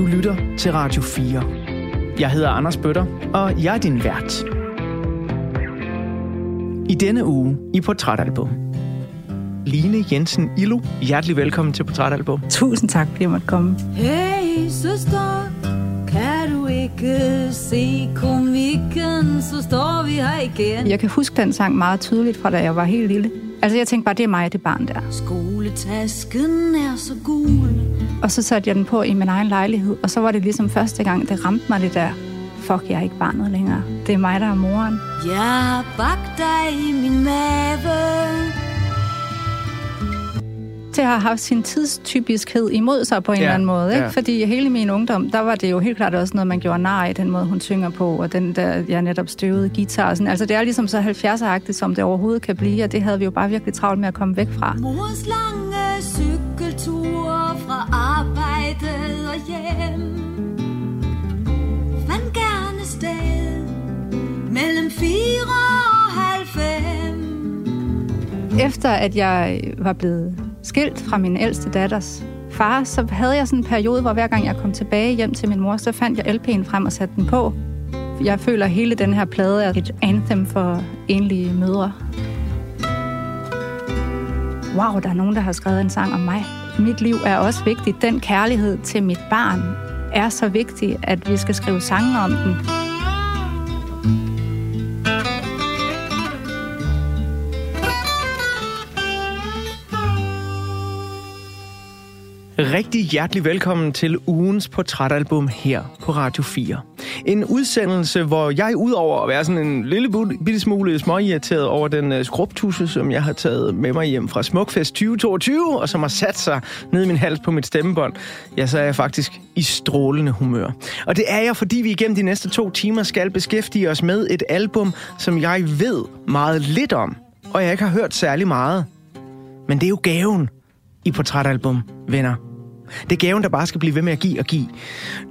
Du lytter til Radio 4. Jeg hedder Anders Bøtter, og jeg er din vært. I denne uge i Portrætalbum. Line Jensen Illo, hjertelig velkommen til Portrætalbum. Tusind tak, fordi jeg måtte komme. Hey søster, kan du ikke se komikken, så står vi her igen. Jeg kan huske den sang meget tydeligt fra da jeg var helt lille. Altså jeg tænkte bare, det er mig, det barn der. Skoletasken er så gul. Og så satte jeg den på i min egen lejlighed, og så var det ligesom første gang, det ramte mig det der. Fuck, jeg er ikke barnet længere. Det er mig, der er moren. Jeg har bagt dig i min mave. Det har haft sin tidstypiskhed imod sig på en Ja, eller anden måde. Ikke? ja. Fordi hele min ungdom, der var det jo helt klart også noget, man gjorde nar i, den måde, hun synger på, og den der, jeg netop støvede guitar. Sådan. Altså det er ligesom så 70'er-agtigt, som det overhovedet kan blive, og det havde vi jo bare virkelig travlt med at komme væk fra. Mors lange cykeltur fra arbejde og hjem. Fandt gerne sted mellem fire og halv fem. Efter at jeg var blevet skilt fra min ældste datters far, så havde jeg sådan en periode, hvor hver gang jeg kom tilbage hjem til min mor, så fandt jeg LP'en frem og satte den på. Jeg føler, at hele den her plade er et anthem for enlige mødre. Wow, der er nogen, der har skrevet en sang om mig. Mit liv er også vigtigt. Den kærlighed til mit barn er så vigtig, at vi skal skrive sange om den. Rigtig hjertelig velkommen til ugens portrætalbum her på Radio 4. En udsendelse, hvor jeg udover at være sådan en lille bitte smule småirriteret over den øh, skrubtusse, som jeg har taget med mig hjem fra Smukfest 2022, og som har sat sig ned i min hals på mit stemmebånd, ja, så er jeg faktisk i strålende humør. Og det er jeg, fordi vi igennem de næste to timer skal beskæftige os med et album, som jeg ved meget lidt om, og jeg ikke har hørt særlig meget. Men det er jo gaven i portrætalbum, venner. Det er gaven, der bare skal blive ved med at give og give.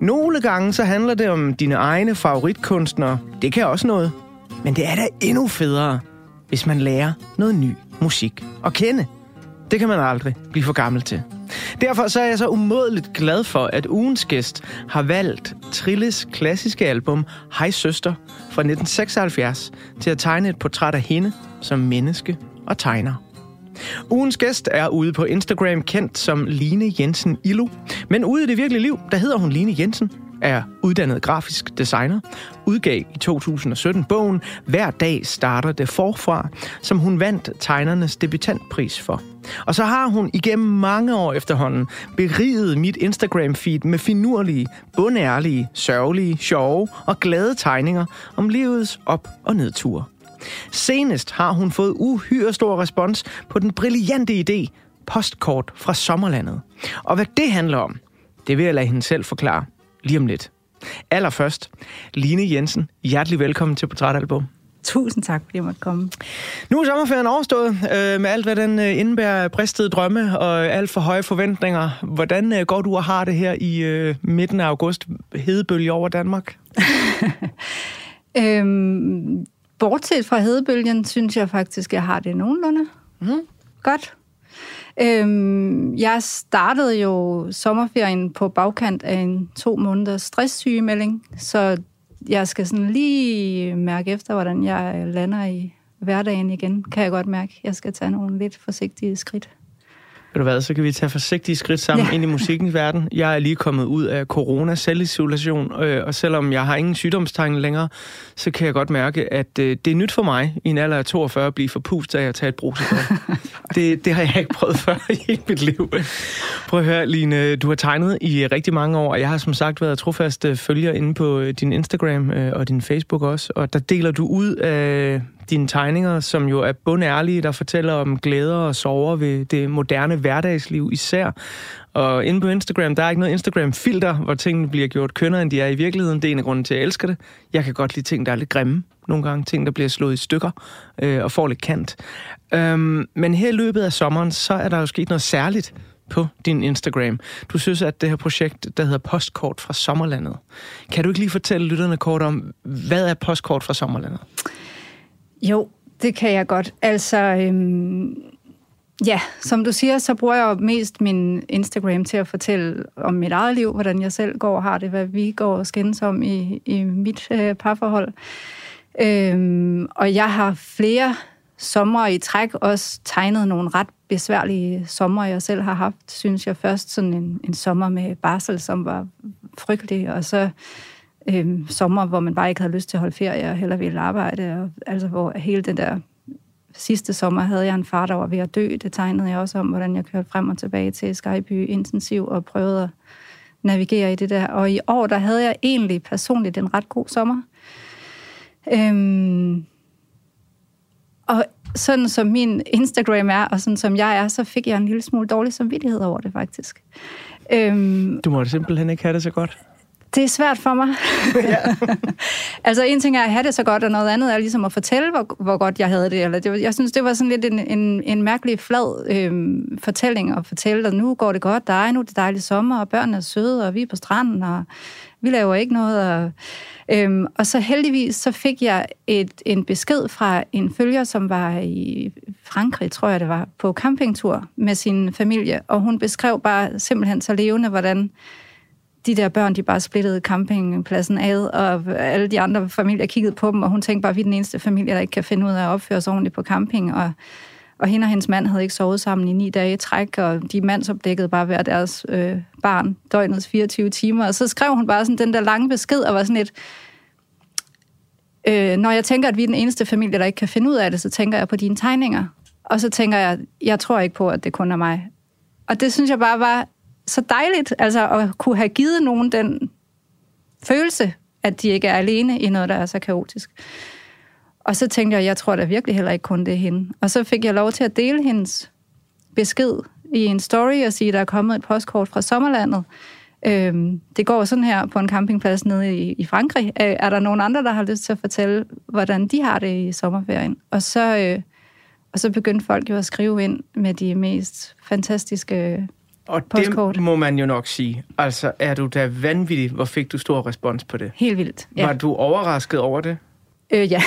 Nogle gange så handler det om dine egne favoritkunstnere. Det kan også noget. Men det er da endnu federe, hvis man lærer noget ny musik at kende. Det kan man aldrig blive for gammel til. Derfor så er jeg så umådeligt glad for, at ugens gæst har valgt Trilles klassiske album Hej Søster fra 1976 til at tegne et portræt af hende som menneske og tegner. Ugens gæst er ude på Instagram kendt som Line Jensen Illo. Men ude i det virkelige liv, der hedder hun Line Jensen, er uddannet grafisk designer, udgav i 2017 bogen Hver dag starter det forfra, som hun vandt tegnernes debutantpris for. Og så har hun igennem mange år efterhånden beriget mit Instagram-feed med finurlige, bundærlige, sørgelige, sjove og glade tegninger om livets op- og nedture. Senest har hun fået uhyre stor respons på den brillante idé Postkort fra Sommerlandet. Og hvad det handler om, det vil jeg lade hende selv forklare lige om lidt. Allerførst, Line Jensen, hjertelig velkommen til Portrætalbum. Tusind tak, fordi jeg måtte komme. Nu er sommerferien overstået øh, med alt, hvad den øh, indebærer bristede drømme og alt for høje forventninger. Hvordan øh, går du og har det her i øh, midten af august? Hedebølge over Danmark? Øhm, bortset fra hedebølgen, synes jeg faktisk, jeg har det nogenlunde. Mhm. Godt. Øhm, jeg startede jo sommerferien på bagkant af en to måneders stresssygemelding, så jeg skal sådan lige mærke efter, hvordan jeg lander i hverdagen igen, kan jeg godt mærke. Jeg skal tage nogle lidt forsigtige skridt. Ved du hvad, så kan vi tage forsigtige skridt sammen ja. Ind i musikkens verden. Jeg er lige kommet ud af corona selvisolation, øh, og selvom jeg har ingen sygdomstegn længere, så kan jeg godt mærke, at øh, det er nyt for mig i en alder af 42 at blive forpustet af at tage et brusebad. det, det har jeg ikke prøvet før i hele mit liv. Prøv at høre, Line, du har tegnet i øh, rigtig mange år, og jeg har som sagt været trofast øh, følger inde på øh, din Instagram og din Facebook også, og der deler du ud af dine tegninger, som jo er bundærlige, der fortæller om glæder og sorger ved det moderne hverdagsliv især. Og inde på Instagram, der er ikke noget Instagram-filter, hvor tingene bliver gjort kønnere, end de er i virkeligheden. Det er en af grunden til, at jeg elsker det. Jeg kan godt lide ting, der er lidt grimme nogle gange. Ting, der bliver slået i stykker øh, og får lidt kant. Øhm, men her i løbet af sommeren, så er der jo sket noget særligt på din Instagram. Du synes, at det her projekt, der hedder Postkort fra Sommerlandet. Kan du ikke lige fortælle lytterne kort om, hvad er Postkort fra Sommerlandet? Jo, det kan jeg godt. Altså, øhm, Ja, som du siger, så bruger jeg mest min Instagram til at fortælle om mit eget liv, hvordan jeg selv går og har det, hvad vi går og skændes om i, i mit øh, parforhold. Øhm, og jeg har flere sommer i træk også tegnet nogle ret besværlige sommer, jeg selv har haft. Synes jeg først sådan en, en sommer med barsel, som var frygtelig, og så øhm, sommer, hvor man bare ikke havde lyst til at holde ferie og heller ville arbejde. Og, altså hvor hele den der sidste sommer havde jeg en far, der var ved at dø. Det tegnede jeg også om, hvordan jeg kørte frem og tilbage til Skyby intensiv og prøvede at navigere i det der. Og i år, der havde jeg egentlig personligt en ret god sommer. Øhm, og sådan som min Instagram er, og sådan som jeg er, så fik jeg en lille smule dårlig samvittighed over det faktisk. Øhm, Du må simpelthen ikke have det så godt. det er svært for mig. Altså en ting er at have det så godt, og noget andet er ligesom at fortælle, hvor, hvor godt jeg havde det. Eller det jeg synes, det var sådan lidt en, en, en mærkelig flad øhm, fortælling at fortælle, at nu går det godt, der er nu det dejlige sommer, og børnene er søde, og vi er på stranden, og vi laver ikke noget. Og, øhm, og så heldigvis så fik jeg et, en besked fra en følger, som var i Frankrig, tror jeg det var, på campingtur med sin familie, og hun beskrev bare simpelthen så levende, hvordan de der børn, de bare splittede campingpladsen ad, og alle de andre familier kiggede på dem, og hun tænkte bare, at vi er den eneste familie, der ikke kan finde ud af at opføre sig ordentligt på camping, og, og hende og hendes mand havde ikke sovet sammen i ni dage i træk, og de mandsopdækkede bare hver deres øh, barn døgnets 24 timer, og så skrev hun bare sådan den der lange besked, og var sådan et, øh, når jeg tænker, at vi er den eneste familie, der ikke kan finde ud af det, så tænker jeg på dine tegninger, og så tænker jeg, jeg tror ikke på, at det kun er mig. Og det synes jeg bare var så dejligt, altså at kunne have givet nogen den følelse, at de ikke er alene i noget, der er så kaotisk. Og så tænkte jeg, jeg tror da virkelig heller ikke kun det er hende. Og så fik jeg lov til at dele hendes besked i en story og sige, der er kommet et postkort fra sommerlandet. Øhm, det går sådan her på en campingplads nede i, i Frankrig. Øh, er der nogen andre, der har lyst til at fortælle, hvordan de har det i sommerferien? Og så, øh, og så begyndte folk jo at skrive ind med de mest fantastiske Og Postkort. det må man jo nok sige. Altså, er du da vanvittig, hvor fik du stor respons på det? Helt vildt. Ja. Var du overrasket over det? Øh, ja.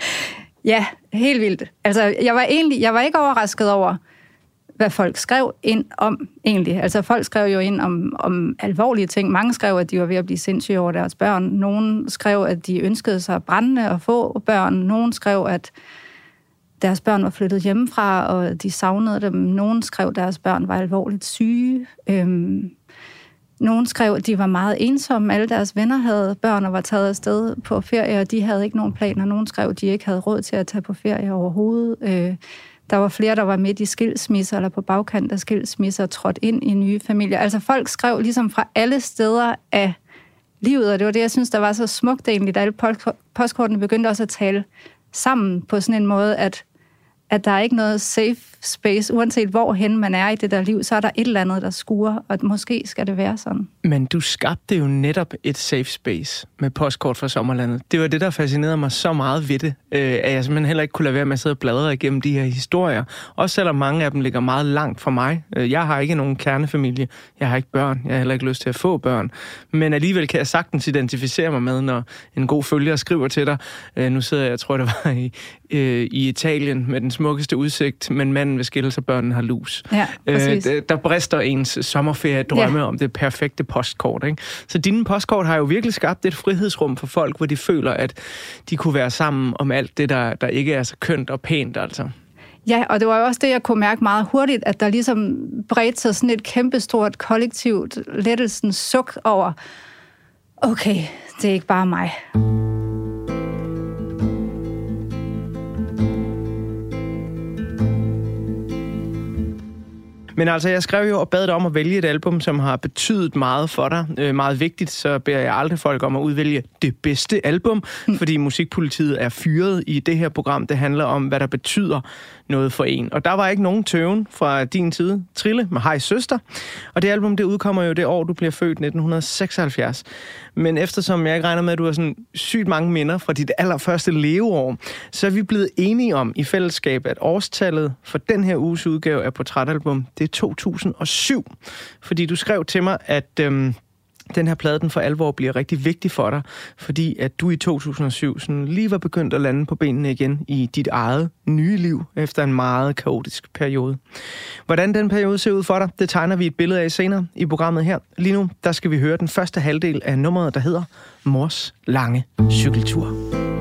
ja, helt vildt. Altså, jeg var egentlig, jeg var ikke overrasket over, hvad folk skrev ind om, egentlig. Altså, folk skrev jo ind om, om alvorlige ting. Mange skrev, at de var ved at blive sindssyge over deres børn. Nogle skrev, at de ønskede sig brændende at få børn. Nogle skrev, at deres børn var flyttet hjemmefra, og de savnede dem. Nogen skrev, at deres børn var alvorligt syge. Øhm, nogle skrev, at de var meget ensomme. Alle deres venner havde børn og var taget afsted på ferie, og de havde ikke nogen planer. Nogle skrev, at de ikke havde råd til at tage på ferie overhovedet. Øh, der var flere, der var midt i skilsmisser, eller på bagkant af skilsmisser, og trådt ind i nye familier. Altså folk skrev ligesom fra alle steder af livet, og det var det, jeg synes, der var så smukt egentlig, da alle postkortene begyndte også at tale sammen på sådan en måde, at, at der er ikke noget safe space, uanset hvorhen man er i det der liv, så er der et eller andet, der skuer, og måske skal det være sådan. Men du skabte jo netop et safe space med postkort fra Sommerlandet. Det var det, der fascinerede mig så meget ved det, øh, at jeg simpelthen heller ikke kunne lade være med at sidde og bladre igennem de her historier. Også selvom mange af dem ligger meget langt fra mig. Øh, jeg har ikke nogen kernefamilie. Jeg har ikke børn. Jeg har heller ikke lyst til at få børn. Men alligevel kan jeg sagtens identificere mig med, når en god følger skriver til dig. Øh, nu sidder jeg, jeg tror, det var i, i Italien med den smukkeste udsigt, men manden vil skille sig, børnene har lus. Ja, præcis. Øh, der brister ens sommerferie drømme ja. om det perfekte postkort. Ikke? Så dine postkort har jo virkelig skabt et frihedsrum for folk, hvor de føler, at de kunne være sammen om alt det, der, der ikke er så kønt og pænt. Altså. Ja, og det var jo også det, jeg kunne mærke meget hurtigt, at der ligesom bredte sig sådan et kæmpestort kollektivt lettelsens suk over, okay, det er ikke bare mig. Men altså, jeg skrev jo og bad dig om at vælge et album, som har betydet meget for dig. Øh, meget vigtigt, så beder jeg aldrig folk om at udvælge det bedste album, fordi musikpolitiet er fyret i det her program. Det handler om, hvad der betyder noget for en. Og der var ikke nogen tøven fra din side. Trille med Hej Søster. Og det album, det udkommer jo det år, du bliver født, 1976. Men eftersom jeg ikke regner med, at du har sådan sygt mange minder fra dit allerførste leveår, så er vi blevet enige om i fællesskab, at årstallet for den her uges udgave af Portrætalbum, det er 2007. Fordi du skrev til mig, at øhm, den her plade, den for alvor bliver rigtig vigtig for dig, fordi at du i 2007 sådan lige var begyndt at lande på benene igen i dit eget nye liv efter en meget kaotisk periode. Hvordan den periode ser ud for dig, det tegner vi et billede af senere i programmet her. Lige nu, der skal vi høre den første halvdel af nummeret, der hedder Mors lange cykeltur.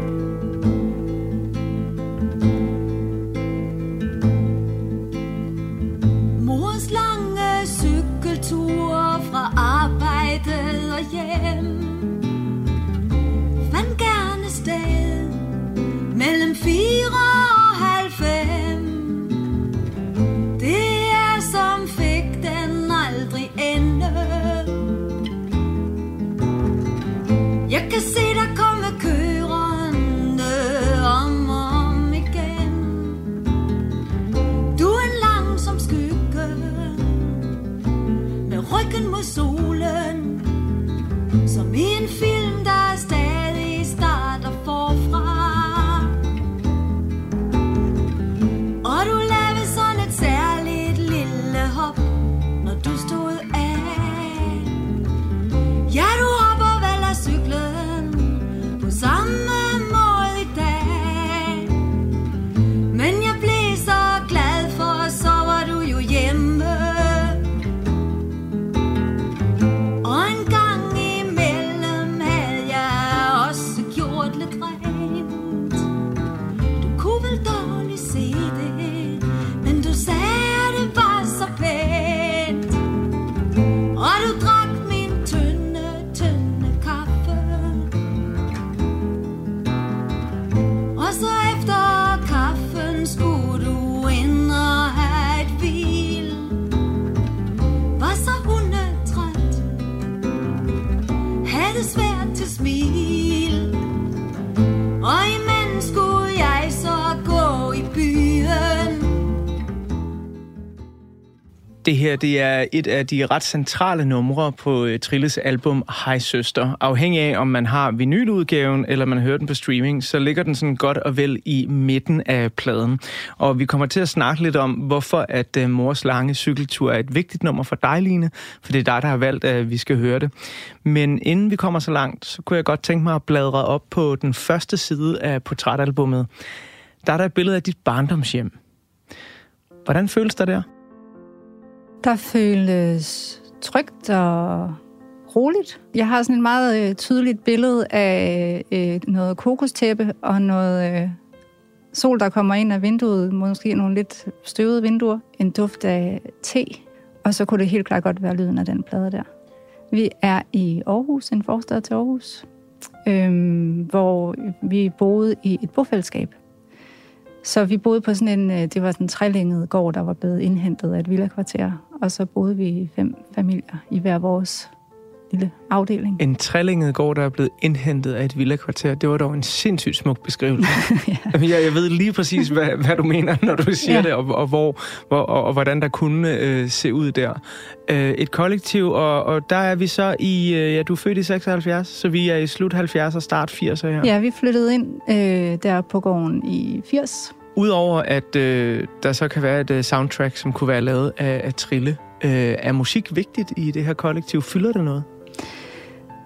Det her det er et af de ret centrale numre på øh, Trilles album Hej Søster. Afhængig af, om man har vinyludgaven eller man hører den på streaming, så ligger den sådan godt og vel i midten af pladen. Og vi kommer til at snakke lidt om, hvorfor at øh, Mors Lange Cykeltur er et vigtigt nummer for dig, Line. For det er dig, der har valgt, at vi skal høre det. Men inden vi kommer så langt, så kunne jeg godt tænke mig at bladre op på den første side af portrætalbummet. Der er der et billede af dit barndomshjem. Hvordan føles der der? Der føles trygt og roligt. Jeg har sådan et meget øh, tydeligt billede af øh, noget kokostæppe og noget øh, sol, der kommer ind af vinduet. Måske nogle lidt støvede vinduer. En duft af te. Og så kunne det helt klart godt være lyden af den plade der. Vi er i Aarhus, en forstad til Aarhus, øhm, hvor vi boede i et bofællesskab. Så vi boede på sådan en, øh, det var sådan en trælænget gård, der var blevet indhentet af et villakvarter. Og så boede vi fem familier i hver vores lille afdeling. En trællinget gård, der er blevet indhentet af et villakvarter. Det var dog en sindssygt smuk beskrivelse. ja. jeg, jeg ved lige præcis, hvad, hvad du mener, når du siger ja. det, og, og, hvor, hvor, og, og hvordan der kunne øh, se ud der. Øh, et kollektiv, og, og der er vi så i... Øh, ja, du er født i 76, så vi er i slut 70'er, start 80'er her. Ja, vi flyttede ind øh, der på gården i 80. Udover at øh, der så kan være et øh, soundtrack, som kunne være lavet af, af Trille, øh, er musik vigtigt i det her kollektiv? Fylder det noget?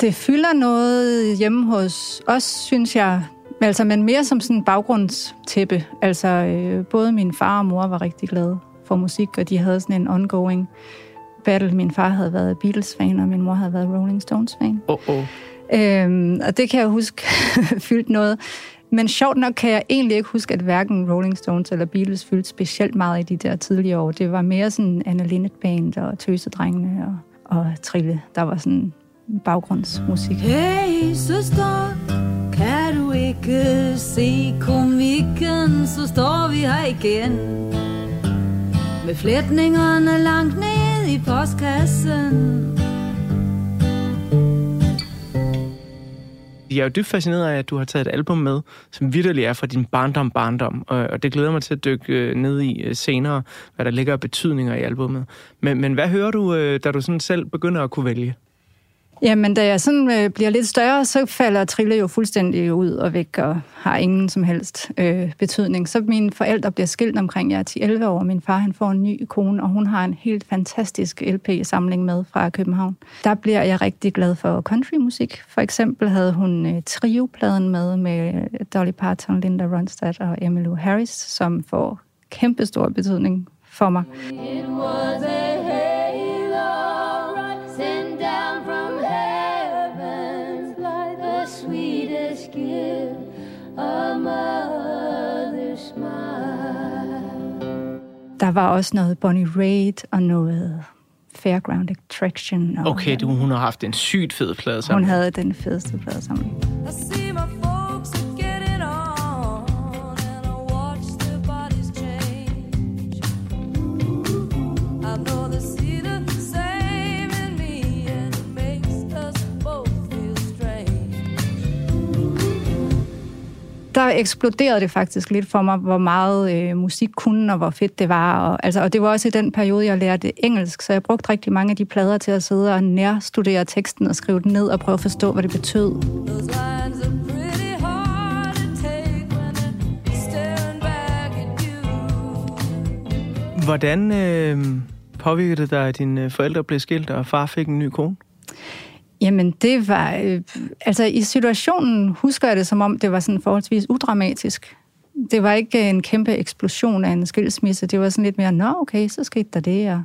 Det fylder noget hjemme hos os, synes jeg. Altså, men mere som sådan en baggrundstæppe. Altså, øh, både min far og mor var rigtig glade for musik, og de havde sådan en ongoing battle. Min far havde været Beatles-fan, og min mor havde været Rolling Stones-fan. Oh, oh. Øhm, og det kan jeg huske fyldt noget. Men sjovt nok kan jeg egentlig ikke huske, at hverken Rolling Stones eller Beatles fyldte specielt meget i de der tidlige år. Det var mere sådan Anna Linnet Band og Tøsedrengene og, og Trille. Der var sådan baggrundsmusik. Hey søster, kan du ikke se komikken, så står vi her igen. Med flætningerne langt ned i postkassen. Jeg er jo dybt fascineret af, at du har taget et album med, som vidderligt er fra din barndom barndom, og, og det glæder mig til at dykke øh, ned i øh, senere, hvad der ligger af betydninger i albummet. Men, men hvad hører du, øh, da du sådan selv begynder at kunne vælge? Jamen, da jeg sådan øh, bliver lidt større, så falder Trille jo fuldstændig ud og væk og har ingen som helst øh, betydning. Så mine forældre bliver skilt omkring jeg er 10-11 år. Min far han får en ny kone, og hun har en helt fantastisk LP-samling med fra København. Der bliver jeg rigtig glad for countrymusik. For eksempel havde hun øh, triopladen med med Dolly Parton, Linda Ronstadt og Emmylou Harris, som får kæmpestor betydning for mig. It was a Der var også noget Bonnie Raitt og noget Fairground Attraction. Og Okay, du, hun har haft en sygt fed plade Hun sammen. havde den fedeste plade sammen. I see Der eksploderede det faktisk lidt for mig, hvor meget øh, musik kunne, og hvor fedt det var. Og, altså, og det var også i den periode, jeg lærte engelsk, så jeg brugte rigtig mange af de plader til at sidde og nærstudere teksten og skrive den ned og prøve at forstå, hvad det betød. Hvordan øh, påvirkede det dig, at dine forældre blev skilt, og far fik en ny kone? Jamen, det var... Øh, altså, i situationen husker jeg det, som om det var sådan forholdsvis udramatisk. Det var ikke en kæmpe eksplosion af en skilsmisse. Det var sådan lidt mere, nå, okay, så skete der det, og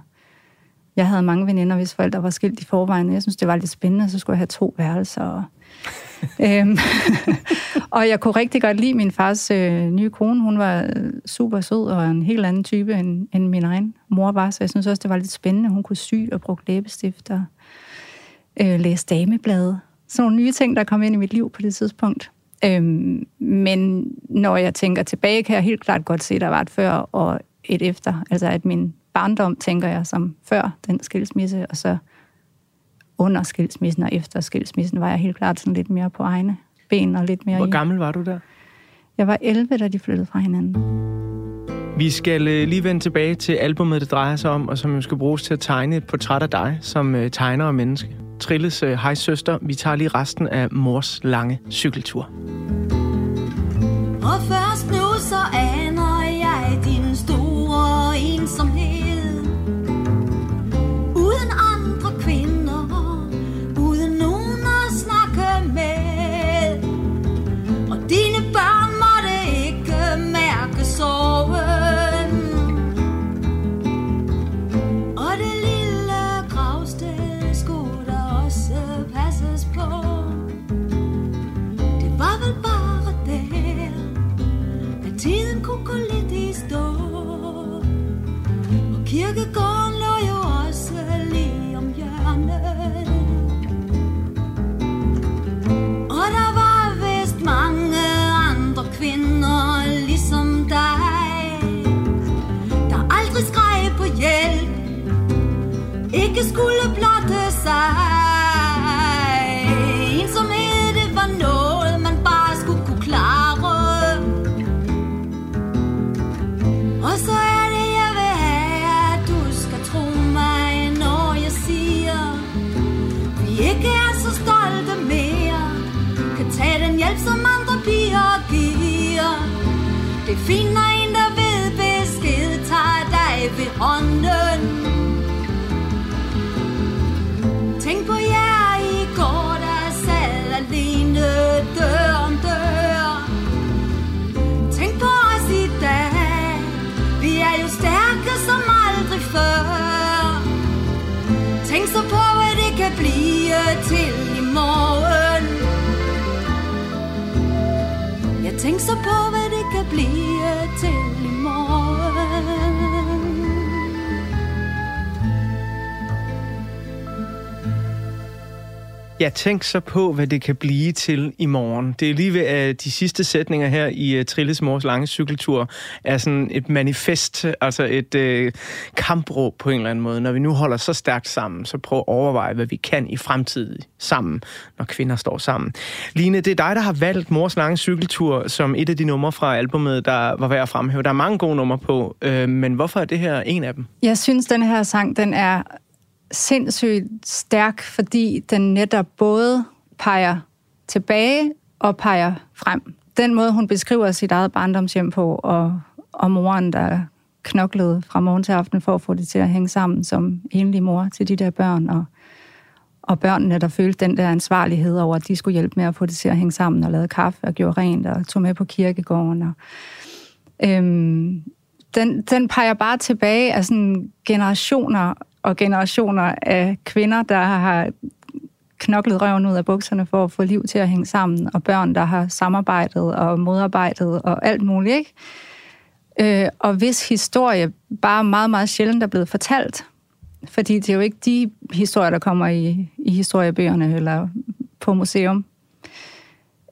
jeg havde mange veninder, hvis forældre var skilt i forvejen. Jeg synes, det var lidt spændende, så skulle jeg have to værelser. Og, øhm, og jeg kunne rigtig godt lide min fars øh, nye kone. Hun var øh, super sød og en helt anden type, end, end min egen mor var. Så jeg synes også, det var lidt spændende. Hun kunne sy og bruge læbestift og øh, læse dameblade. Sådan nogle nye ting, der kom ind i mit liv på det tidspunkt. Øhm, men når jeg tænker tilbage, kan jeg helt klart godt se, at der var et før og et efter. Altså at min barndom, tænker jeg, som før den skilsmisse, og så under skilsmissen og efter skilsmissen, var jeg helt klart sådan lidt mere på egne ben og lidt mere Hvor i. gammel var du der? Jeg var 11, da de flyttede fra hinanden. Vi skal øh, lige vende tilbage til albumet, det drejer sig om, og som jo skal bruges til at tegne et portræt af dig som øh, tegner og menneske. Trilles øh, hej søster, vi tager lige resten af mors lange cykeltur. Og først nu så er Ja, tænk så på, hvad det kan blive til i morgen. Det er lige ved, at de sidste sætninger her i uh, Trilles mors lange cykeltur er sådan et manifest, altså et uh, kampråb på en eller anden måde. Når vi nu holder så stærkt sammen, så prøv at overveje, hvad vi kan i fremtiden sammen, når kvinder står sammen. Line, det er dig, der har valgt mors lange cykeltur som et af de numre fra albumet, der var værd at fremhæve. Der er mange gode numre på, uh, men hvorfor er det her en af dem? Jeg synes, den her sang, den er sindssygt stærk, fordi den netop både peger tilbage og peger frem. Den måde, hun beskriver sit eget barndomshjem på, og, og moren, der knoklede fra morgen til aften for at få det til at hænge sammen som enlig mor til de der børn, og, og børnene, der følte den der ansvarlighed over, at de skulle hjælpe med at få det til at hænge sammen, og lavede kaffe og gjorde rent, og tog med på kirkegården. Og, øhm, den, den peger bare tilbage af sådan generationer og generationer af kvinder, der har knoklet røven ud af bukserne for at få liv til at hænge sammen, og børn, der har samarbejdet og modarbejdet og alt muligt, ikke? Øh, og hvis historie bare meget, meget sjældent er blevet fortalt, fordi det er jo ikke de historier, der kommer i, i historiebøgerne eller på museum.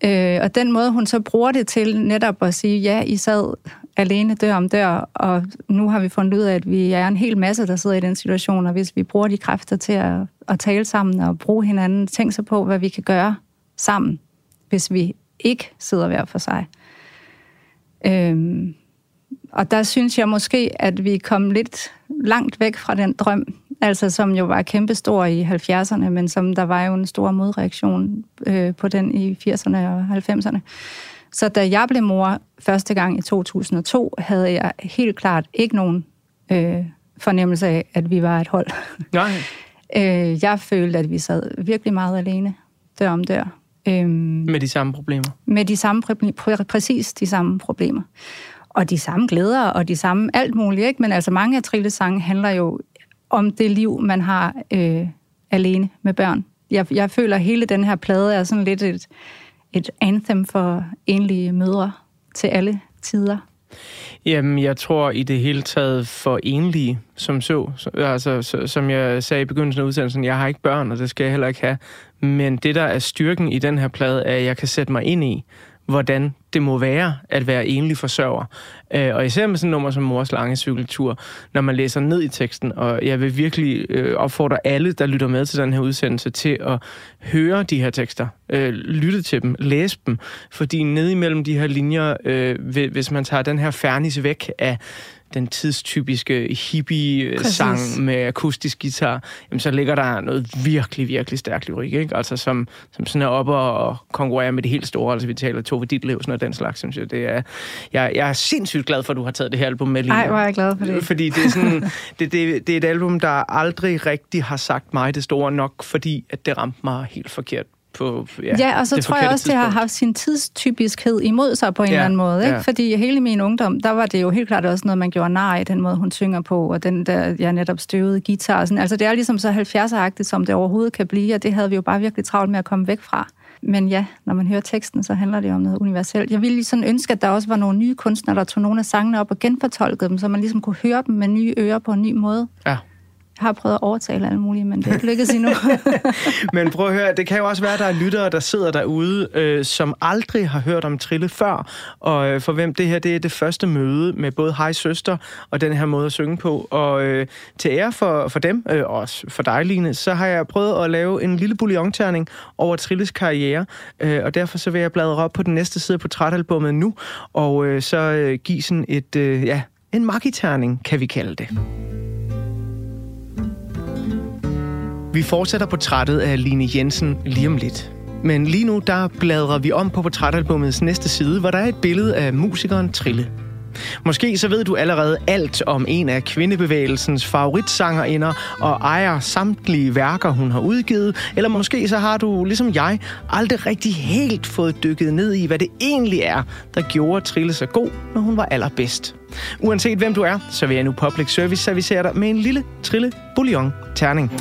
Øh, og den måde, hun så bruger det til netop at sige, ja, I sad alene dør om dør, og nu har vi fundet ud af, at vi er en hel masse, der sidder i den situation, og hvis vi bruger de kræfter til at, at tale sammen og bruge hinanden, tænk så på, hvad vi kan gøre sammen, hvis vi ikke sidder hver for sig. Øhm, og der synes jeg måske, at vi kom lidt langt væk fra den drøm, altså som jo var kæmpestor i 70'erne, men som der var jo en stor modreaktion øh, på den i 80'erne og 90'erne. Så da jeg blev mor første gang i 2002, havde jeg helt klart ikke nogen øh, fornemmelse af, at vi var et hold. Nej. øh, jeg følte, at vi sad virkelig meget alene, dør om dør. Øh, Med de samme problemer. med de samme, præ- præcis de samme problemer. Og de samme glæder, og de samme alt muligt, ikke? Men altså mange af Trilles sange handler jo om det liv, man har øh, alene med børn. Jeg, jeg føler, at hele den her plade er sådan lidt et, et anthem for enlige mødre til alle tider. Jamen, jeg tror i det hele taget for enlige, som så. altså, så, som jeg sagde i begyndelsen af udsendelsen, jeg har ikke børn, og det skal jeg heller ikke have. Men det, der er styrken i den her plade, er, at jeg kan sætte mig ind i, hvordan det må være at være enlig forsørger. Øh, og især med sådan et nummer som Mors lange cykeltur, når man læser ned i teksten, og jeg vil virkelig øh, opfordre alle, der lytter med til den her udsendelse, til at høre de her tekster, øh, lytte til dem, læse dem, fordi ned imellem de her linjer, øh, hvis man tager den her fernis væk af den tidstypiske hippie-sang med akustisk guitar, jamen så ligger der noget virkelig, virkelig stærk lyrik, ikke? Altså som, som sådan er oppe og konkurrerer med det helt store, altså vi taler Tove Ditlevsen og den slags, synes jeg. Det er, jeg, jeg er sindssygt glad for, at du har taget det her album med, Line. Ej, hvor er jeg glad for det. Fordi det er, sådan, det, det, det er et album, der aldrig rigtig har sagt mig det store nok, fordi at det ramte mig helt forkert på ja, Ja, og så det tror jeg også, det har tidspunkt. haft sin tidstypiskhed imod sig på en Ja, ja, eller anden måde. Ikke? ja. Fordi hele min ungdom, der var det jo helt klart også noget, man gjorde nar i, den måde, hun synger på, og den der, jeg netop støvede guitar. og Sådan. Altså, det er ligesom så 70'er-agtigt, som det overhovedet kan blive, og det havde vi jo bare virkelig travlt med at komme væk fra. Men ja, når man hører teksten, så handler det om noget universelt. Jeg ville sådan ønske, at der også var nogle nye kunstnere, der tog nogle af sangene op og genfortolkede dem, så man ligesom kunne høre dem med nye ører på en ny måde. Ja. Jeg har prøvet at overtale alle mulige, men det er ikke lykkedes endnu. Men prøv at høre, det kan jo også være, at der er lyttere, der sidder derude, øh, som aldrig har hørt om Trille før, og øh, for hvem det her det er det første møde med både Hej Søster og den her måde at synge på. Og øh, til ære for, for dem, øh, også for dig, Line, så har jeg prøvet at lave en lille bouillonterning over Trilles karriere, øh, og derfor så vil jeg bladre op på den næste side på portrætalbummet nu, og øh, så øh, give sådan et, øh, ja, en magiterning, kan vi kalde det. Vi fortsætter portrættet af Line Jensen lige om lidt. Men lige nu, der bladrer vi om på portrætalbumets næste side, hvor der er et billede af musikeren Trille. Måske så ved du allerede alt om en af kvindebevægelsens favoritsangerinder og ejer samtlige værker, hun har udgivet. Eller måske så har du, ligesom jeg, aldrig rigtig helt fået dykket ned i, hvad det egentlig er, der gjorde Trille så god, når hun var allerbedst. Uanset hvem du er, så vil jeg nu Public Service servicere dig med en lille Trille Bouillon terning.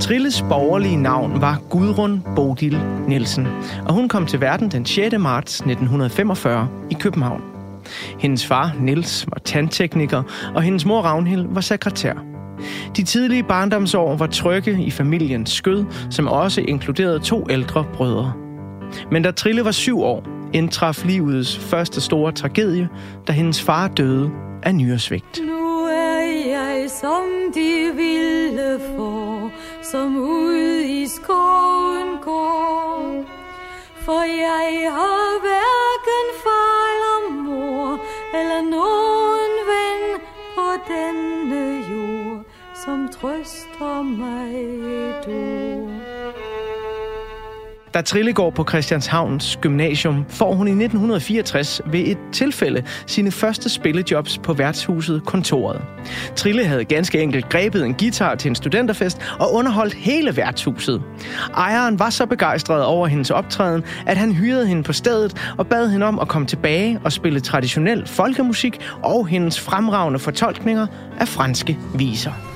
Trilles borgerlige navn var Gudrun Bodil Nielsen, og hun kom til verden den 6. marts 1945 i København. Hendes far, Niels, var tandtekniker, og hendes mor, Ragnhild, var sekretær. De tidlige barndomsår var trygge i familiens skød, som også inkluderede to ældre brødre. Men da Trille var syv år, indtraf livets første store tragedie, da hendes far døde af nyresvigt. Nu som ud i skoven går. For jeg har hverken far eller mor, eller nogen ven på denne jord. som trøster mig du. Da Trille går på Christianshavns Gymnasium, får hun i 1964 ved et tilfælde sine første spillejobs på værtshuset Kontoret. Trille havde ganske enkelt grebet en guitar til en studenterfest og underholdt hele værtshuset. Ejeren var så begejstret over hendes optræden, at han hyrede hende på stedet og bad hende om at komme tilbage og spille traditionel folkemusik og hendes fremragende fortolkninger af franske viser.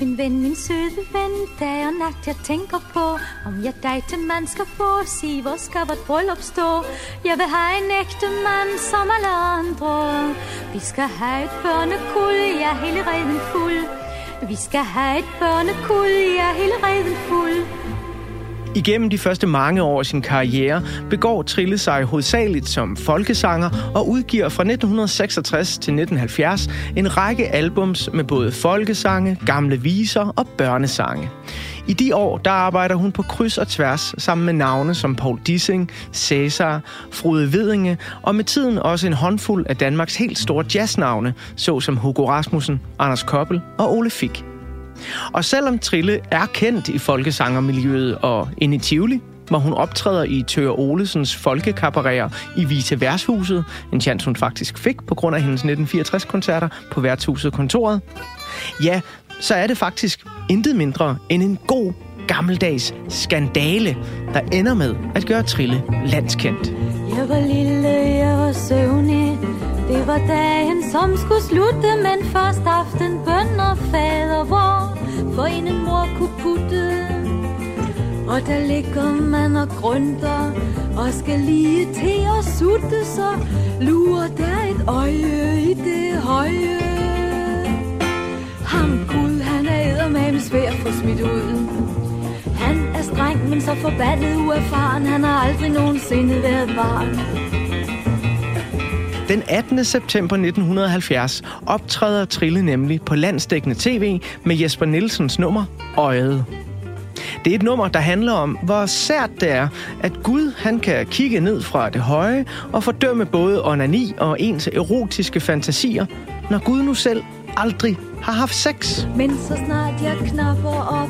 Min ven, min søde ven, dag og nat jeg tænker på, om jeg dig til mand skal få, sig hvor skal vort bryllup stå. Jeg vil have en ægte mand som alle andre. Vi skal have et børnekul, jeg er hele reden fuld. Vi skal have et børnekul, jeg er hele reden fuld. Igennem de første mange år af sin karriere begår Trille sig hovedsageligt som folkesanger og udgiver fra 1966 til 1970 en række albums med både folkesange, gamle viser og børnesange. I de år, der arbejder hun på kryds og tværs sammen med navne som Paul Dissing, Cæsar, Frode Vedinge og med tiden også en håndfuld af Danmarks helt store jazznavne, såsom Hugo Rasmussen, Anders Koppel og Ole Fick. Og selvom Trille er kendt i folkesangermiljøet og inde i Tivoli, hvor hun optræder i Tør Olesens folkekabareter i Vise Værshuset, en chance hun faktisk fik på grund af hendes 1964-koncerter på Værtshuset Kontoret, ja, så er det faktisk intet mindre end en god gammeldags skandale, der ender med at gøre Trille landskendt. Jeg var lille, jeg var søvnig. Det var dagen, som skulle slutte, men først aften bøn og fader vor, for en mor kunne putte. Og der ligger man og grønter, og skal lige til at sutte, så lurer der et øje i det høje. Ham Gud, han er eddermame svær for smidt ud. Han er streng, men så forbandet uerfaren, han har aldrig nogensinde været barn. Den 18. september 1970 optræder Trille nemlig på landsdækkende tv med Jesper Nielsens nummer Øjet. Det er et nummer, der handler om, hvor sært det er, at Gud han kan kigge ned fra det høje og fordømme både onani og ens erotiske fantasier, når Gud nu selv aldrig har haft sex. Men så snart jeg knapper op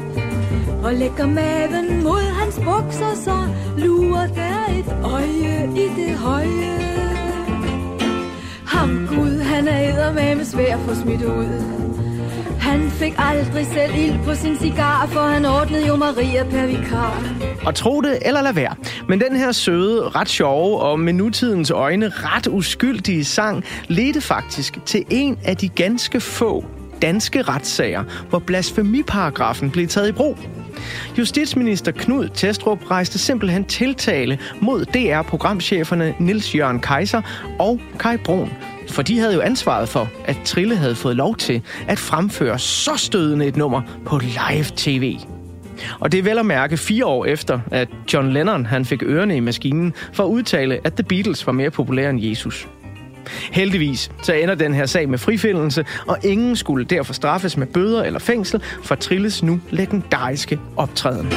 og lægger maven mod hans bukser, så lurer der et øje i det høje. Eddermame svær at få smidt ud. Han fik aldrig selv ild på sin cigar, for han ordnede jo Maria per vikar. Og tro det eller lad være. Men den her søde, ret sjove og med nutidens øjne ret uskyldige sang ledte faktisk til en af de ganske få danske retssager, hvor blasfemiparagrafen blev taget i brug. Justitsminister Knud Testrup rejste simpelthen tiltale mod DR-programcheferne Nils Jørgen Kaiser og Kai Brun, for de havde jo ansvaret for, at Trille havde fået lov til at fremføre så stødende et nummer på live tv. Og det er vel at mærke fire år efter, at John Lennon han fik ørerne i maskinen for at udtale, at The Beatles var mere populære end Jesus. Heldigvis så ender den her sag med frifindelse, og ingen skulle derfor straffes med bøder eller fængsel for Trilles nu legendariske optræden.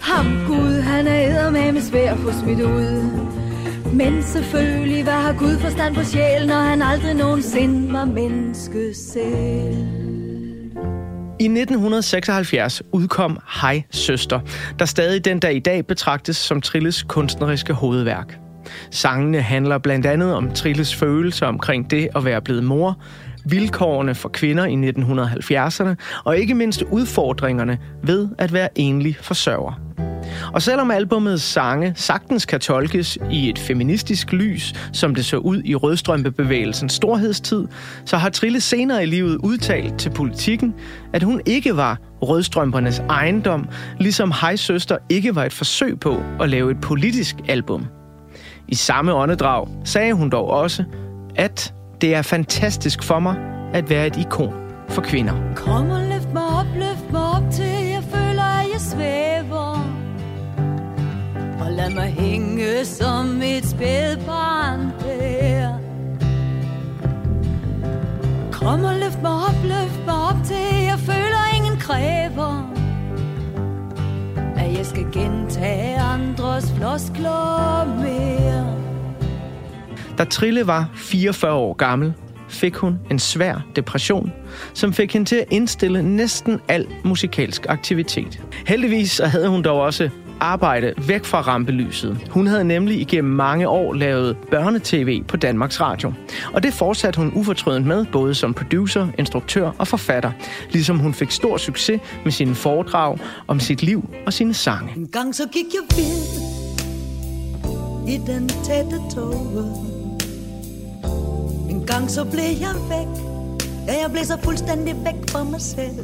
Ham Gud, han er med svær at få smidt ud. Men selvfølgelig, hvad har Gud forstand på sjæl, når han aldrig nogensinde var menneske selv? I 1976 udkom Hej Søster, der stadig den dag i dag betragtes som Trilles kunstneriske hovedværk. Sangene handler blandt andet om Trilles følelser omkring det at være blevet mor, vilkårene for kvinder i 1970'erne og ikke mindst udfordringerne ved at være enlig forsørger. Og selvom albumets sange sagtens kan tolkes i et feministisk lys, som det så ud i rødstrømpebevægelsens storhedstid, så har Trille senere i livet udtalt til politikken, at hun ikke var rødstrømpernes ejendom, ligesom Hej Søster ikke var et forsøg på at lave et politisk album. I samme åndedrag sagde hun dog også, at det er fantastisk for mig at være et ikon for kvinder. Kom og løft mig op, løft mig op til jeg føler, at jeg svæver. Og lad mig hænge som et spædbarn der. Kom og løft mig op, løft mig op til jeg føler, ingen kræver. At jeg skal gentage andres floskler mere. Da Trille var 44 år gammel, fik hun en svær depression, som fik hende til at indstille næsten al musikalsk aktivitet. Heldigvis så havde hun dog også arbejde væk fra rampelyset. Hun havde nemlig igennem mange år lavet børnetv på Danmarks Radio. Og det fortsatte hun ufortrødent med, både som producer, instruktør og forfatter. Ligesom hun fik stor succes med sine foredrag om sit liv og sine sange. En gang så gik jeg vild i den tætte tåge. En gang så blev jeg væk, ja jeg blev så fuldstændig væk fra mig selv.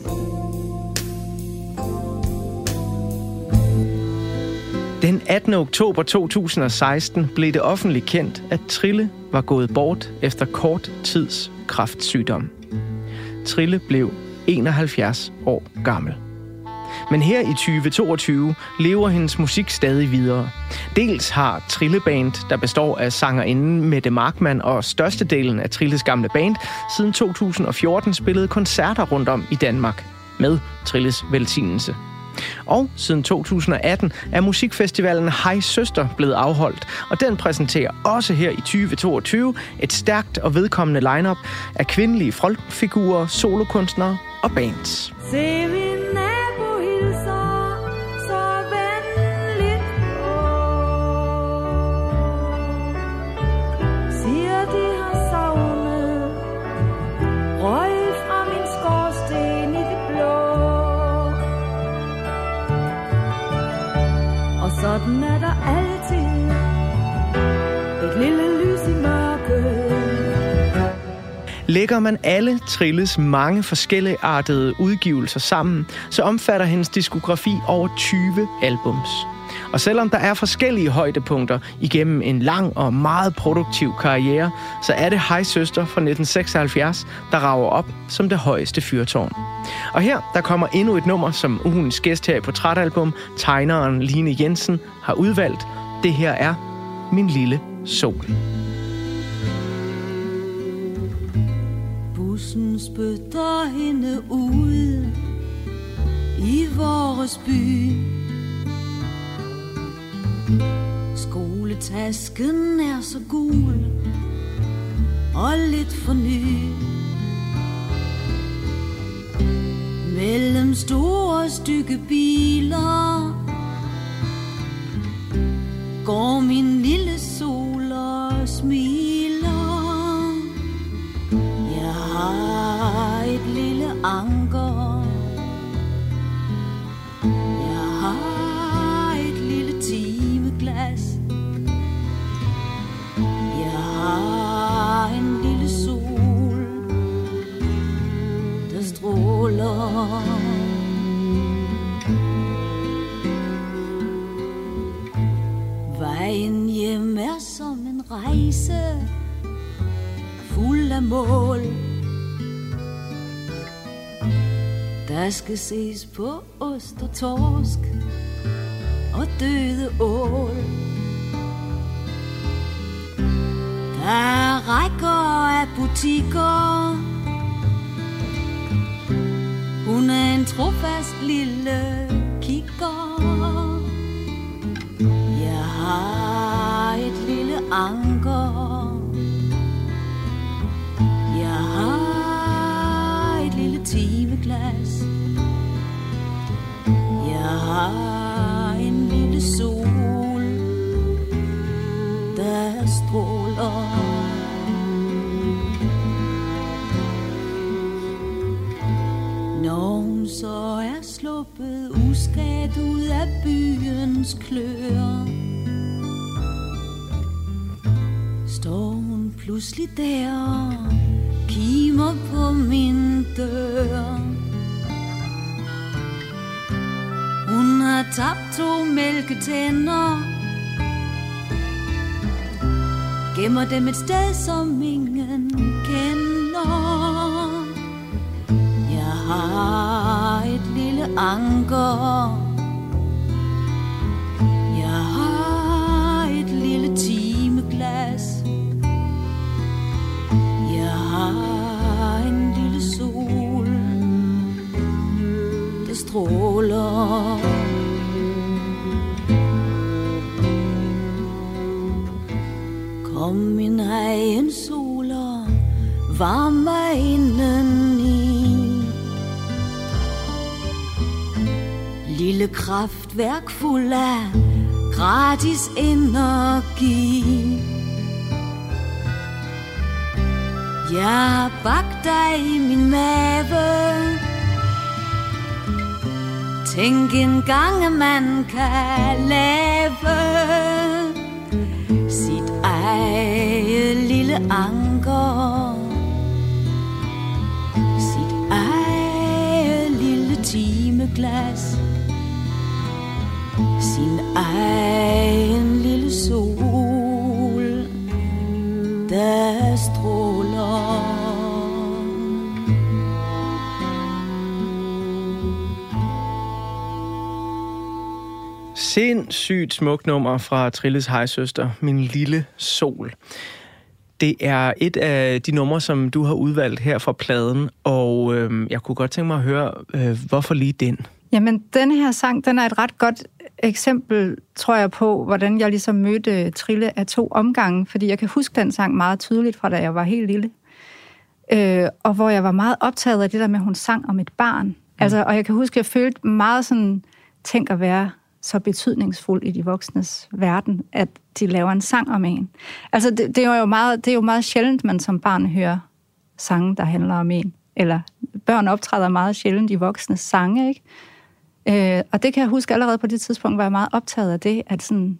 Den 18. oktober 2016 blev det offentligt kendt, at Trille var gået bort efter kort tids kraftsygdom. Trille blev 71 år gammel. Men her i 2022 lever hendes musik stadig videre. Dels har Trilleband, der består af sangerinden Mette Markman og størstedelen af Trilles gamle band, siden 2014 spillet koncerter rundt om i Danmark med Trilles velsignelse. Og siden 2018 er musikfestivalen Hej Søster blevet afholdt, og den præsenterer også her i 2022 et stærkt og vedkommende lineup af kvindelige frontfigurer, solokunstnere og bands. Se min sådan er der altid et lille lys i mørket. Lægger man alle Trilles mange forskelligartede udgivelser sammen, så omfatter hendes diskografi over 20 albums. Og selvom der er forskellige højdepunkter igennem en lang og meget produktiv karriere, så er det Hej Søster fra 1976, der rager op som det højeste fyrtårn. Og her der kommer endnu et nummer, som ugens gæst her i Portrætalbum, tegneren Line Jensen, har udvalgt. Det her er Min Lille Sol. Bussen spytter hende ud i vores by. Skoletasken er så gul og lidt for ny. Mellem store stykke biler går min lille sol og smiler. Jeg har et lille anker. Har en lille sol, der stråler. Vejen hjem er som en rejse fuld af mål. Der skal ses på ost og torsk og døde ål. Der er rækker af butikker. Hun er en trofast lille kigger. Jeg har et lille anker. Jeg har et lille timeglas. Jeg har byens klør, står hun pludselig der kimer på min dør. Hun har tabt to mælketænder, gemmer dem et sted, som ingen kender. Jeg har et lille anker. Kom min egen soler, varme indeni. Lille kraftværk fuld af gratis energi. Jeg bag dig i min mave Tænk en gang, at man kan lave sit eget lille anker. Sit eget lille timeglas. Sin egen lille sol Der Sindssygt smukt nummer fra Trilles hejsøster, Min Lille Sol. Det er et af de numre, som du har udvalgt her fra pladen, og øh, jeg kunne godt tænke mig at høre, øh, hvorfor lige den? Jamen, denne her sang, den er et ret godt eksempel, tror jeg, på, hvordan jeg ligesom mødte Trille af to omgange, fordi jeg kan huske den sang meget tydeligt fra, da jeg var helt lille. Øh, og hvor jeg var meget optaget af det der med, at hun sang om et barn. Mm. Altså, og jeg kan huske, at jeg følte meget sådan, tænk at være så betydningsfuld i de voksnes verden, at de laver en sang om en. Altså, det, det, er jo meget, det er jo meget sjældent, man som barn hører sange, der handler om en. Eller børn optræder meget sjældent i voksnes sange, ikke? Øh, og det kan jeg huske allerede på det tidspunkt, var jeg meget optaget af det, at sådan,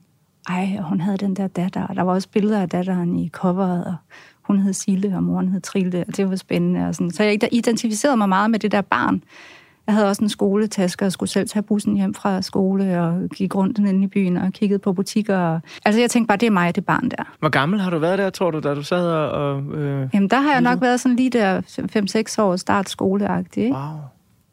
ej, hun havde den der datter, og der var også billeder af datteren i coveret, og hun hed Sille, og moren hed Trilde, og det var spændende. Og sådan. Så jeg identificerede mig meget med det der barn. Jeg havde også en skoletaske, og skulle selv tage bussen hjem fra skole, og gik rundt inde i byen, og kiggede på butikker. Og... Altså, jeg tænkte bare, det er mig, det barn der. Hvor gammel har du været der, tror du, da du sad og... Øh... Jamen, der har jeg nok været sådan lige der 5-6 år start skoleagtig. Wow.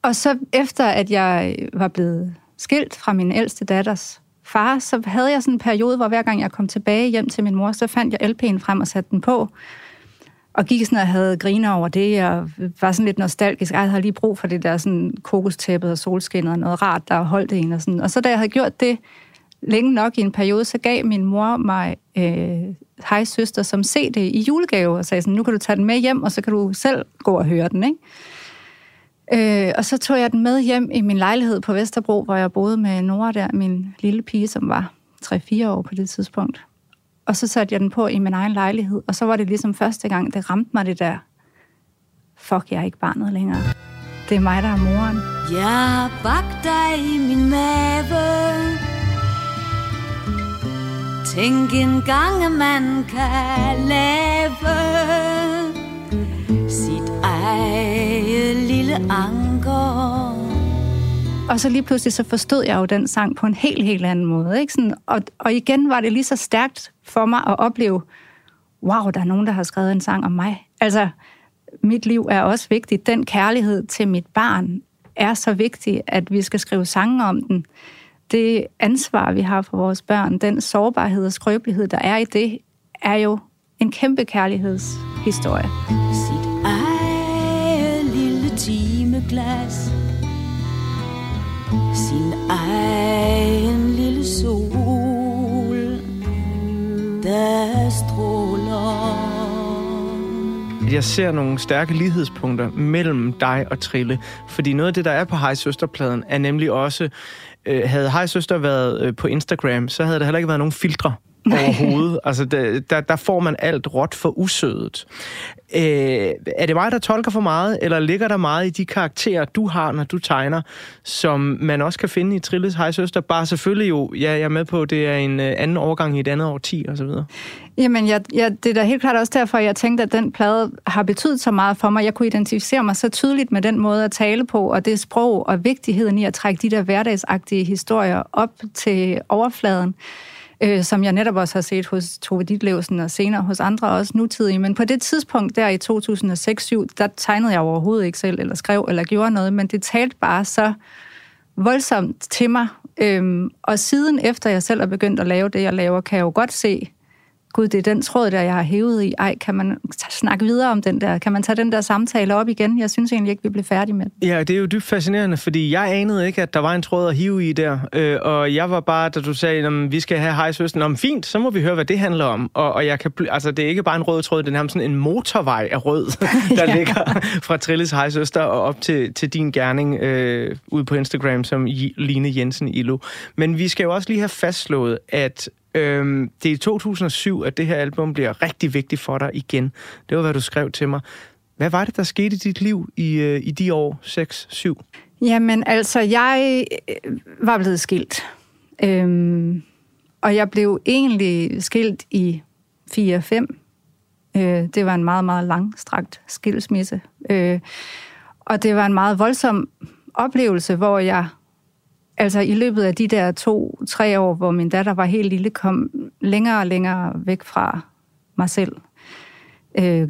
Og så efter, at jeg var blevet skilt fra min ældste datters far, så havde jeg sådan en periode, hvor hver gang jeg kom tilbage hjem til min mor, så fandt jeg LP'en frem og satte den på. Og gik sådan og havde griner over det, og var sådan lidt nostalgisk. Ej, jeg havde lige brug for det der sådan kokostæppet og solskinnet og noget rart, der holdt en. Og, sådan. og så da jeg havde gjort det længe nok i en periode, så gav min mor mig øh, hej søster som CD i julegave, og sagde sådan, nu kan du tage den med hjem, og så kan du selv gå og høre den, ikke? Øh, og så tog jeg den med hjem i min lejlighed på Vesterbro, hvor jeg boede med Nora der, min lille pige, som var 3-4 år på det tidspunkt. Og så satte jeg den på i min egen lejlighed, og så var det ligesom første gang, det ramte mig det der, fuck, jeg er ikke barnet længere. Det er mig, der er moren. Jeg bag dig i min mave Tænk en gang, at man kan lave Sit eget lille anker og så lige pludselig så forstod jeg jo den sang på en helt, helt anden måde. Ikke? Sådan, og, og igen var det lige så stærkt for mig at opleve, wow, der er nogen, der har skrevet en sang om mig. Altså, mit liv er også vigtigt. Den kærlighed til mit barn er så vigtig, at vi skal skrive sange om den. Det ansvar, vi har for vores børn, den sårbarhed og skrøbelighed, der er i det, er jo en kæmpe kærlighedshistorie. Sit eget lille timeglas sin egen lille sol Der stråler. Jeg ser nogle stærke lighedspunkter mellem dig og Trille, fordi noget af det, der er på Hej Søsterpladen, er nemlig også, øh, havde Hej Søster været øh, på Instagram, så havde der heller ikke været nogen filtre overhovedet. Altså, der, der, der får man alt råt for usødet. Øh, er det mig, der tolker for meget, eller ligger der meget i de karakterer, du har, når du tegner, som man også kan finde i Trilles Hej Søster? Bare selvfølgelig jo, ja, jeg er med på, det er en øh, anden overgang i et andet årti, og så videre. Jamen, jeg, jeg, det er da helt klart også derfor, jeg tænkte, at den plade har betydet så meget for mig. Jeg kunne identificere mig så tydeligt med den måde at tale på, og det sprog og vigtigheden i at trække de der hverdagsagtige historier op til overfladen øh, som jeg netop også har set hos Tove Ditlevsen og senere hos andre også nutidige. Men på det tidspunkt der i 2006-2007, der tegnede jeg overhovedet ikke selv, eller skrev, eller gjorde noget, men det talte bare så voldsomt til mig. Øhm, og siden efter jeg selv er begyndt at lave det, jeg laver, kan jeg jo godt se gud, det er den tråd, der jeg har hævet i. Ej, kan man snakke videre om den der? Kan man tage den der samtale op igen? Jeg synes egentlig ikke, vi blev færdige med den. Ja, det er jo dybt fascinerende, fordi jeg anede ikke, at der var en tråd at hive i der. Øh, og jeg var bare, da du sagde, at vi skal have hej søsten, om fint, så må vi høre, hvad det handler om. Og, og jeg kan, altså, det er ikke bare en rød tråd, det er nærmest sådan en motorvej af rød, der ja. ligger fra Trilles hej søster og op til, til din gerning øh, ude på Instagram som Line Jensen Ilo. Men vi skal jo også lige have fastslået, at Øhm, det er i 2007, at det her album bliver rigtig vigtigt for dig igen. Det var, hvad du skrev til mig. Hvad var det, der skete i dit liv i, øh, i de år 6-7? Jamen, altså, jeg øh, var blevet skilt. Øhm, og jeg blev egentlig skilt i 4-5. Øh, det var en meget, meget langstrakt skilsmisse. Øh, og det var en meget voldsom oplevelse, hvor jeg altså i løbet af de der to-tre år, hvor min datter var helt lille, kom længere og længere væk fra mig selv. Øh,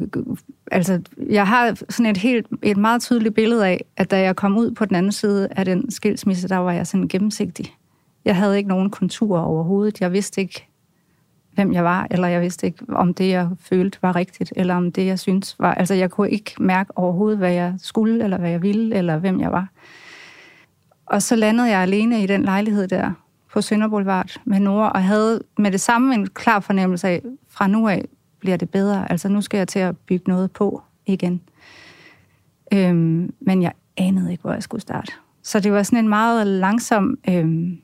altså, jeg har sådan et helt et meget tydeligt billede af, at da jeg kom ud på den anden side af den skilsmisse, der var jeg sådan gennemsigtig. Jeg havde ikke nogen konturer overhovedet. Jeg vidste ikke, hvem jeg var, eller jeg vidste ikke, om det, jeg følte, var rigtigt, eller om det, jeg synes var... Altså, jeg kunne ikke mærke overhovedet, hvad jeg skulle, eller hvad jeg ville, eller hvem jeg var. Og så landede jeg alene i den lejlighed der på Sønder Boulevard med Nora, og havde med det samme en klar fornemmelse af, fra nu af bliver det bedre. Altså nu skal jeg til at bygge noget på igen. Øhm, men jeg anede ikke, hvor jeg skulle starte. Så det var sådan en meget langsom, øhm,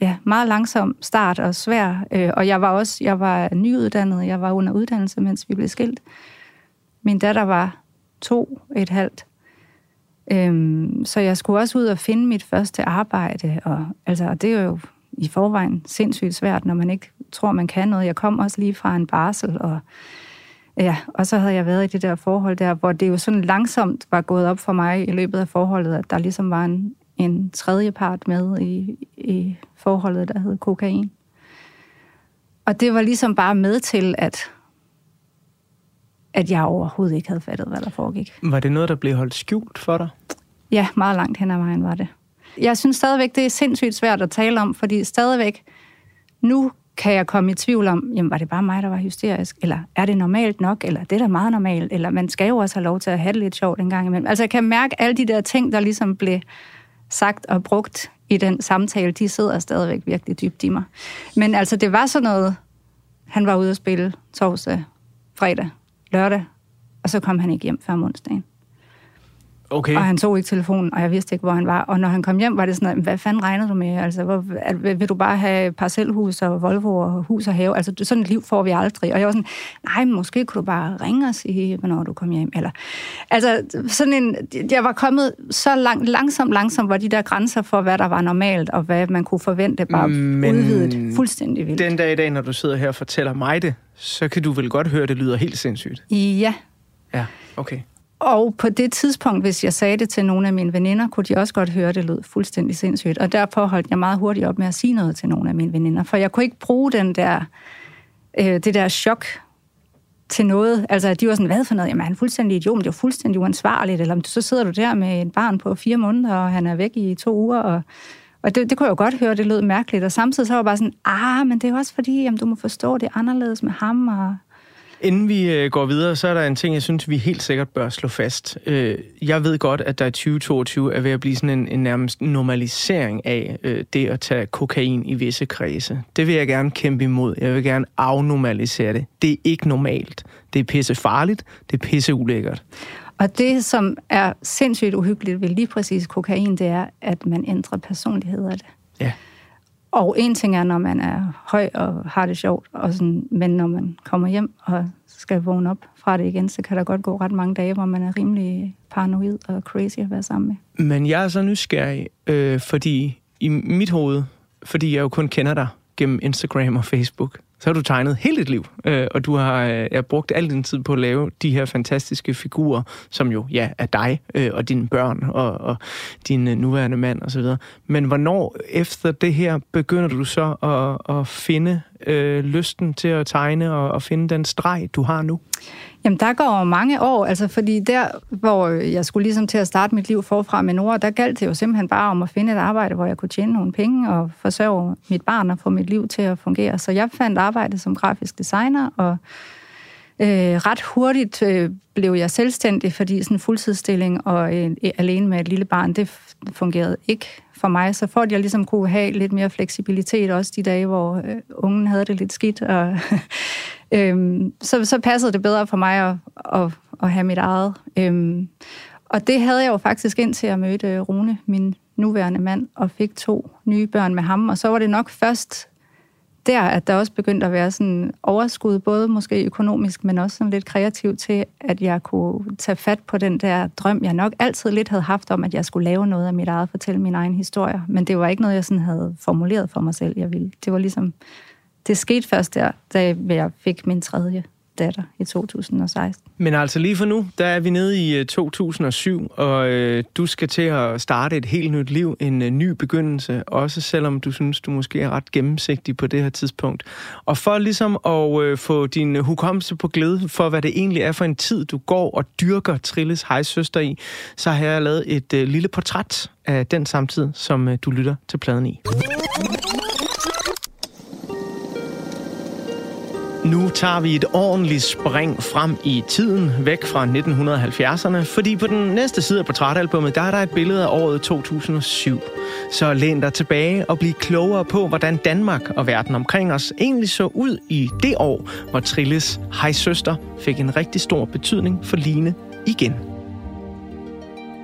ja, meget langsom start og svær. Øh, og jeg var også, jeg var nyuddannet, jeg var under uddannelse, mens vi blev skilt. Min datter var to et halvt. Øhm, så jeg skulle også ud og finde mit første arbejde, og altså, det er jo i forvejen sindssygt svært, når man ikke tror, man kan noget. Jeg kom også lige fra en barsel, og, ja, og så havde jeg været i det der forhold der, hvor det jo sådan langsomt var gået op for mig i løbet af forholdet, at der ligesom var en, en tredje part med i, i forholdet, der hed kokain. Og det var ligesom bare med til, at, at jeg overhovedet ikke havde fattet, hvad der foregik. Var det noget, der blev holdt skjult for dig? Ja, meget langt hen ad vejen var det. Jeg synes stadigvæk, det er sindssygt svært at tale om, fordi stadigvæk, nu kan jeg komme i tvivl om, jamen var det bare mig, der var hysterisk, eller er det normalt nok, eller det er da meget normalt, eller man skal jo også have lov til at have det lidt sjovt en gang imellem. Altså jeg kan mærke alle de der ting, der ligesom blev sagt og brugt i den samtale, de sidder stadigvæk virkelig dybt i mig. Men altså det var sådan noget, han var ude at spille torsdag, fredag, lørdag, og så kom han ikke hjem før onsdagen. Okay. Og han tog ikke telefonen, og jeg vidste ikke, hvor han var. Og når han kom hjem, var det sådan, hvad fanden regnede du med? Altså, hvor, vil du bare have parcelhus og Volvo og hus og have? Altså, sådan et liv får vi aldrig. Og jeg var sådan, nej, måske kunne du bare ringe og sige, hvornår du kom hjem. Eller, altså, sådan en, jeg var kommet så lang, langsomt, langsomt, hvor de der grænser for, hvad der var normalt, og hvad man kunne forvente, bare Men udvidet fuldstændig vildt. Den dag i dag, når du sidder her og fortæller mig det, så kan du vel godt høre, at det lyder helt sindssygt. Ja, Ja, okay. Og på det tidspunkt, hvis jeg sagde det til nogle af mine veninder, kunne de også godt høre, at det lød fuldstændig sindssygt. Og derfor holdt jeg meget hurtigt op med at sige noget til nogle af mine veninder. For jeg kunne ikke bruge den der, øh, det der chok til noget. Altså, de var sådan, hvad for noget? Jamen, han er fuldstændig idiot, men det er jo fuldstændig uansvarligt. Eller så sidder du der med et barn på fire måneder, og han er væk i to uger, og og det, det kunne jeg jo godt høre, det lød mærkeligt. Og samtidig så var jeg bare sådan, ah, men det er jo også fordi, jamen, du må forstå, det er anderledes med ham, og Inden vi øh, går videre, så er der en ting, jeg synes, vi helt sikkert bør slå fast. Øh, jeg ved godt, at der i 2022 er ved at blive sådan en, en nærmest normalisering af øh, det at tage kokain i visse kredse. Det vil jeg gerne kæmpe imod. Jeg vil gerne afnormalisere det. Det er ikke normalt. Det er pisse farligt. Det er pisse ulækkert. Og det, som er sindssygt uhyggeligt ved lige præcis kokain, det er, at man ændrer personlighed af det. Ja. Og en ting er, når man er høj og har det sjovt, og sådan, men når man kommer hjem og skal vågne op fra det igen, så kan der godt gå ret mange dage, hvor man er rimelig paranoid og crazy at være sammen med. Men jeg er så nysgerrig, øh, fordi i mit hoved, fordi jeg jo kun kender dig gennem Instagram og Facebook, så har du tegnet hele dit liv, øh, og du har øh, jeg brugt al din tid på at lave de her fantastiske figurer, som jo ja er dig øh, og dine børn og, og din øh, nuværende mand osv. Men hvornår efter det her begynder du så at, at finde øh, lysten til at tegne og, at finde den streg, du har nu? Jamen, der går mange år, altså fordi der, hvor jeg skulle ligesom til at starte mit liv forfra med Nora, der galt det jo simpelthen bare om at finde et arbejde, hvor jeg kunne tjene nogle penge og forsørge mit barn og få mit liv til at fungere. Så jeg fandt arbejde som grafisk designer, og øh, ret hurtigt øh, blev jeg selvstændig, fordi sådan en fuldtidsstilling og øh, alene med et lille barn, det fungerede ikke for mig. Så for at jeg ligesom kunne have lidt mere fleksibilitet, også de dage, hvor øh, ungen havde det lidt skidt, og, øh, så, så passede det bedre for mig at, at, at have mit eget. Øh, og det havde jeg jo faktisk indtil jeg mødte øh, Rune, min nuværende mand, og fik to nye børn med ham. Og så var det nok først der, at der også begyndte at være sådan overskud, både måske økonomisk, men også sådan lidt kreativt til, at jeg kunne tage fat på den der drøm, jeg nok altid lidt havde haft om, at jeg skulle lave noget af mit eget, fortælle min egen historie. Men det var ikke noget, jeg sådan havde formuleret for mig selv, jeg ville. Det var ligesom, det skete først der, da jeg fik min tredje datter i 2016. Men altså lige for nu, der er vi nede i øh, 2007, og øh, du skal til at starte et helt nyt liv, en øh, ny begyndelse, også selvom du synes, du måske er ret gennemsigtig på det her tidspunkt. Og for ligesom at øh, få din hukommelse på glæde for, hvad det egentlig er for en tid, du går og dyrker Trilles hejsøster i, så har jeg lavet et øh, lille portræt af den samtid, som øh, du lytter til pladen i. Nu tager vi et ordentligt spring frem i tiden, væk fra 1970'erne, fordi på den næste side af portrætalbummet, der er der et billede af året 2007. Så læn dig tilbage og bliv klogere på, hvordan Danmark og verden omkring os egentlig så ud i det år, hvor Trilles hejsøster fik en rigtig stor betydning for Line igen.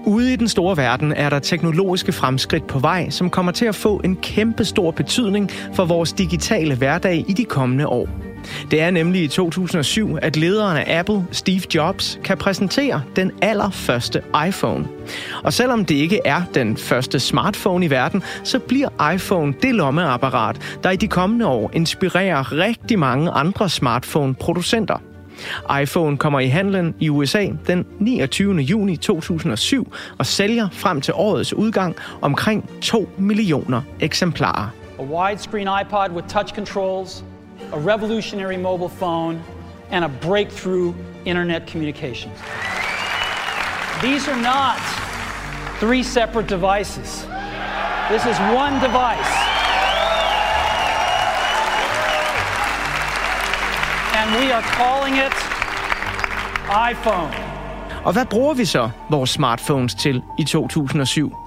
Ude i den store verden er der teknologiske fremskridt på vej, som kommer til at få en kæmpe stor betydning for vores digitale hverdag i de kommende år. Det er nemlig i 2007, at lederen af Apple, Steve Jobs, kan præsentere den allerførste iPhone. Og selvom det ikke er den første smartphone i verden, så bliver iPhone det lommeapparat, der i de kommende år inspirerer rigtig mange andre smartphone-producenter. iPhone kommer i handlen i USA den 29. juni 2007 og sælger frem til årets udgang omkring 2 millioner eksemplarer. a widescreen iPod with touch controls, a revolutionary mobile phone, and a breakthrough internet communications. These are not three separate devices. This is one device. And we are calling it iPhone. Og hvad bruger vi så vores smartphones til i 2007?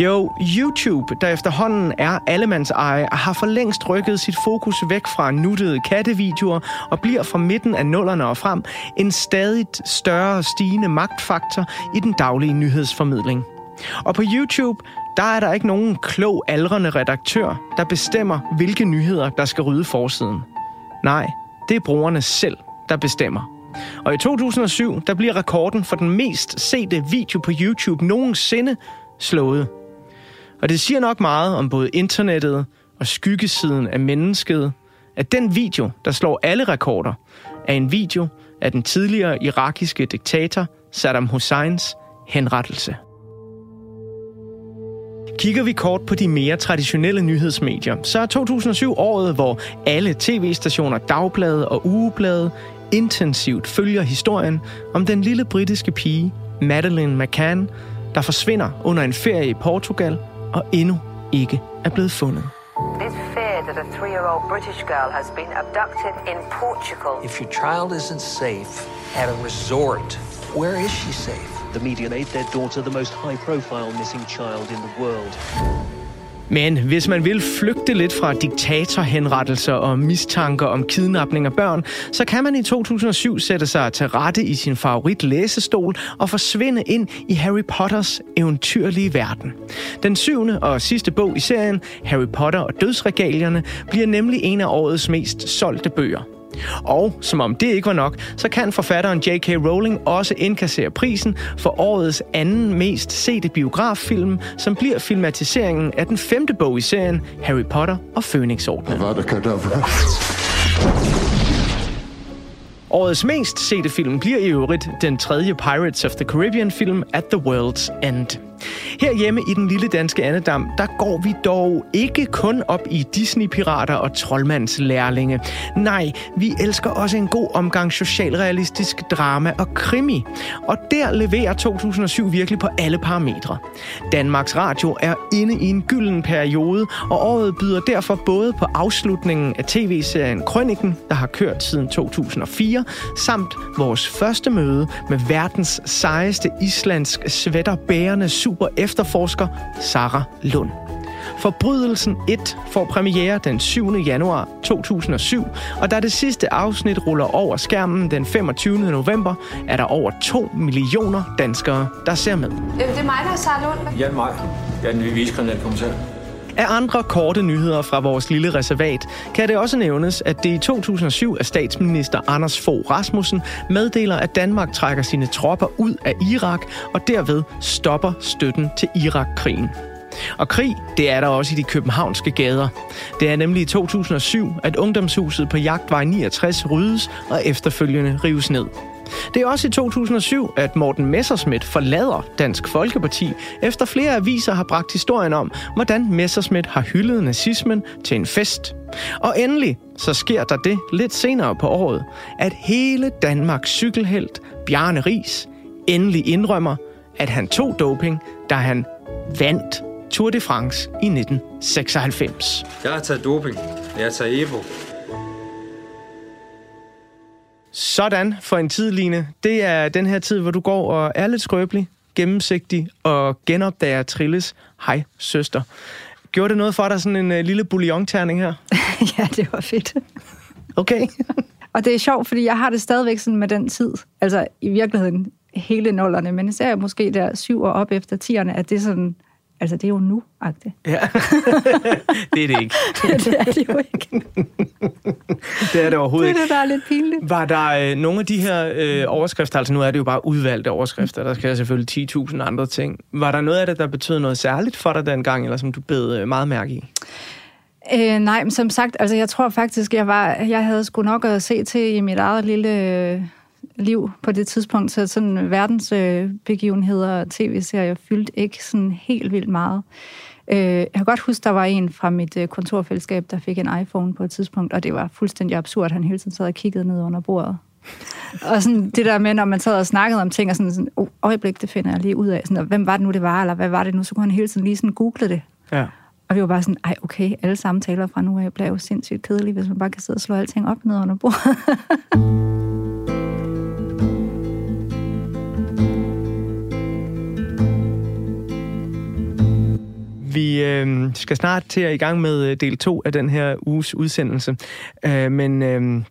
Jo, YouTube, der efterhånden er allemands eje, har for længst rykket sit fokus væk fra nuttede kattevideoer og bliver fra midten af nullerne og frem en stadig større stigende magtfaktor i den daglige nyhedsformidling. Og på YouTube, der er der ikke nogen klog aldrende redaktør, der bestemmer, hvilke nyheder, der skal rydde forsiden. Nej, det er brugerne selv, der bestemmer. Og i 2007, der bliver rekorden for den mest sete video på YouTube nogensinde slået. Og det siger nok meget om både internettet og skyggesiden af mennesket, at den video, der slår alle rekorder, er en video af den tidligere irakiske diktator Saddam Husseins henrettelse. Kigger vi kort på de mere traditionelle nyhedsmedier, så er 2007 året, hvor alle tv-stationer, dagblade og ugeblade intensivt følger historien om den lille britiske pige, Madeleine McCann, der forsvinder under en ferie i Portugal og endnu ikke er blevet fundet. It's feared that a three-year-old British girl has been abducted in Portugal. If your child isn't safe at a resort, where is she safe? The media made their daughter the most high-profile missing child in the world. Men hvis man vil flygte lidt fra diktatorhenrettelser og mistanker om kidnapning af børn, så kan man i 2007 sætte sig til rette i sin favorit læsestol og forsvinde ind i Harry Potters eventyrlige verden. Den syvende og sidste bog i serien, Harry Potter og dødsregalierne, bliver nemlig en af årets mest solgte bøger. Og som om det ikke var nok, så kan forfatteren J.K. Rowling også indkassere prisen for årets anden mest sete biograffilm, som bliver filmatiseringen af den femte bog i serien, Harry Potter og Fønixordenen. Årets mest sete film bliver i øvrigt den tredje Pirates of the Caribbean film At the World's End. Herhjemme i den lille danske Annedam, der går vi dog ikke kun op i Disney-pirater og troldmandslærlinge. Nej, vi elsker også en god omgang socialrealistisk drama og krimi. Og der leverer 2007 virkelig på alle parametre. Danmarks Radio er inde i en gylden periode, og året byder derfor både på afslutningen af tv-serien Krøniken, der har kørt siden 2004, samt vores første møde med verdens sejeste islandsk svætterbærende super efterforsker, Sara Lund. Forbrydelsen 1 får premiere den 7. januar 2007, og da det sidste afsnit ruller over skærmen den 25. november, er der over 2 millioner danskere, der ser med. Det er mig, der er Sara Lund. Jan Maj. Jeg er den nye vicekriminalkommissær. Af andre korte nyheder fra vores lille reservat kan det også nævnes, at det i 2007 er statsminister Anders Fogh Rasmussen meddeler, at Danmark trækker sine tropper ud af Irak og derved stopper støtten til Irak-krigen. Og krig, det er der også i de københavnske gader. Det er nemlig i 2007, at ungdomshuset på Jagtvej 69 ryddes og efterfølgende rives ned. Det er også i 2007, at Morten Messerschmidt forlader Dansk Folkeparti, efter flere aviser har bragt historien om, hvordan Messerschmidt har hyldet nazismen til en fest. Og endelig så sker der det lidt senere på året, at hele Danmarks cykelhelt, Bjarne Ries, endelig indrømmer, at han tog doping, da han vandt Tour de France i 1996. Jeg har taget doping. Jeg har taget Evo. Sådan for en tid, Line. Det er den her tid, hvor du går og er lidt skrøbelig, gennemsigtig og genopdager Trilles hej søster. Gjorde det noget for dig, sådan en uh, lille bouillon-terning her? ja, det var fedt. Okay. Og det er sjovt, fordi jeg har det stadigvæk sådan med den tid. Altså i virkeligheden hele nullerne, men især måske der syv år op efter tierne, at det er sådan, altså det er jo nu-agtigt. Ja, det er det ikke. det er det jo ikke. Det er det overhovedet Det er ikke. det, der er lidt pinligt. Var der øh, nogle af de her øh, overskrifter, altså nu er det jo bare udvalgte overskrifter, der skal selvfølgelig 10.000 andre ting. Var der noget af det, der betød noget særligt for dig dengang, eller som du bed øh, meget mærke i? Øh, nej, men som sagt, altså jeg tror faktisk, jeg var, jeg havde sgu nok at se til i mit eget lille øh, liv på det tidspunkt, så sådan verdens øh, og tv-serier fyldte ikke sådan helt vildt meget. Øh, jeg kan godt huske, der var en fra mit øh, kontorfællesskab, der fik en iPhone på et tidspunkt, og det var fuldstændig absurd, han hele tiden sad og kiggede ned under bordet. og sådan det der med, når man sad og snakkede om ting, og sådan, sådan oh, øjeblik, det finder jeg lige ud af. Sådan, og hvem var det nu, det var, eller hvad var det nu? Så kunne han hele tiden lige sådan google det. Ja. Og vi var bare sådan, ej okay, alle samtaler fra nu af bliver jo sindssygt kedelige, hvis man bare kan sidde og slå alting op ned under bordet. Vi øh, skal snart til at i gang med øh, del 2 af den her uges udsendelse. Øh, men øh,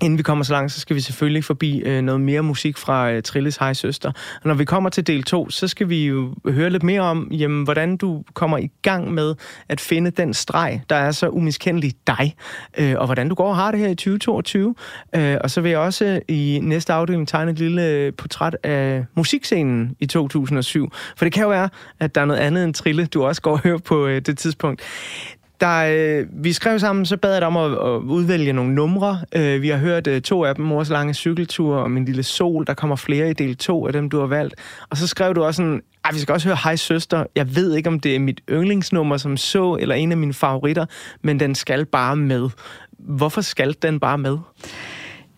inden vi kommer så langt, så skal vi selvfølgelig forbi øh, noget mere musik fra øh, Trilles Hej Søster. Og når vi kommer til del 2, så skal vi jo høre lidt mere om, jamen, hvordan du kommer i gang med at finde den streg, der er så umiskendelig dig, øh, og hvordan du går og har det her i 2022. Øh, og så vil jeg også i næste afdeling tegne et lille øh, portræt af musikscenen i 2007. For det kan jo være, at der er noget andet end Trille, du også går og hører på øh, det tidspunkt. Der, øh, vi skrev sammen, så bad jeg dig om at, at udvælge nogle numre. Øh, vi har hørt øh, to af dem, Mors lange cykeltur og Min lille sol. Der kommer flere i del to af dem, du har valgt. Og så skrev du også sådan, ej, vi skal også høre Hej Søster. Jeg ved ikke, om det er mit yndlingsnummer som så, eller en af mine favoritter, men den skal bare med. Hvorfor skal den bare med?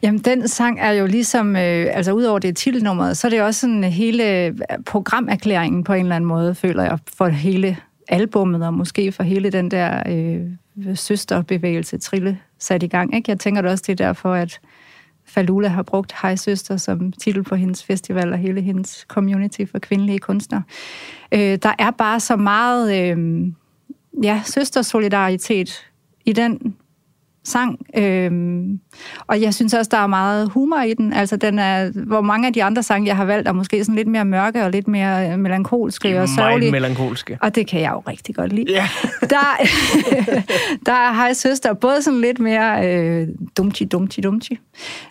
Jamen, den sang er jo ligesom, øh, altså udover det titelnummeret, så er det også sådan hele øh, programerklæringen på en eller anden måde, føler jeg, for hele albummet, og måske for hele den der øh, søsterbevægelse Trille sat i gang. Ikke? Jeg tænker det også, det er derfor, at Falula har brugt Hej Søster som titel på hendes festival og hele hendes community for kvindelige kunstnere. Øh, der er bare så meget øh, ja, søstersolidaritet i den sang. Øhm, og jeg synes også, der er meget humor i den. Altså, den er, hvor mange af de andre sange, jeg har valgt, er måske sådan lidt mere mørke og lidt mere melankolske og sørgelige. Melankolske. Og det kan jeg jo rigtig godt lide. Ja. Der, der er Hej Søster både sådan lidt mere øh, dumti, dumti, dumti.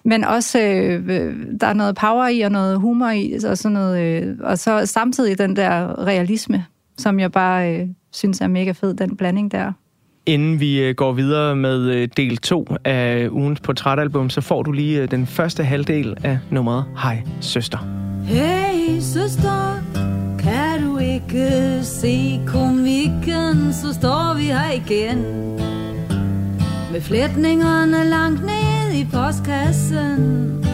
Men også, øh, der er noget power i og noget humor i, og, sådan noget, øh, og så samtidig den der realisme, som jeg bare øh, synes er mega fed, den blanding der. Inden vi øh, går videre med øh, del 2 af ugens portrætalbum, så får du lige øh, den første halvdel af nummeret Hej Søster. Hey søster, kan du ikke ikke se komikken, så står vi her igen. Med flætningerne langt ned i postkassen.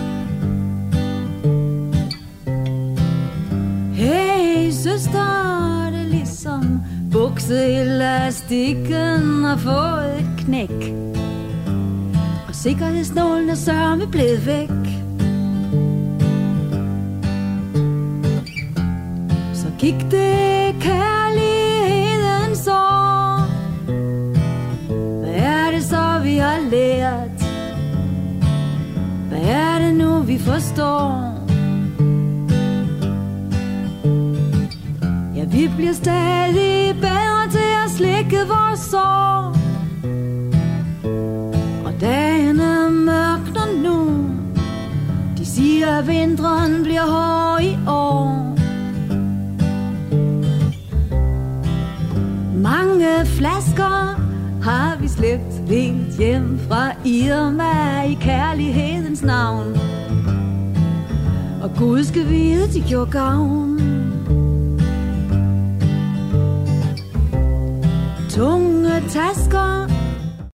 Hey søster, det er ligesom bukseelastikken har fået et knæk. Og sikkerhedsnålen er sørme blevet væk. Så gik det kærlighedens år. Hvad er det så, vi har lært? Hvad er det nu, vi forstår? Vi bliver stadig bedre til at slikke vores sår. Og dagen er mørkner nu. De siger, at vinteren bliver hård i år. Mange flasker har vi slæbt helt hjem fra Irma i kærlighedens navn. Og Gud skal vide, de gjorde gavn. Tunge tasker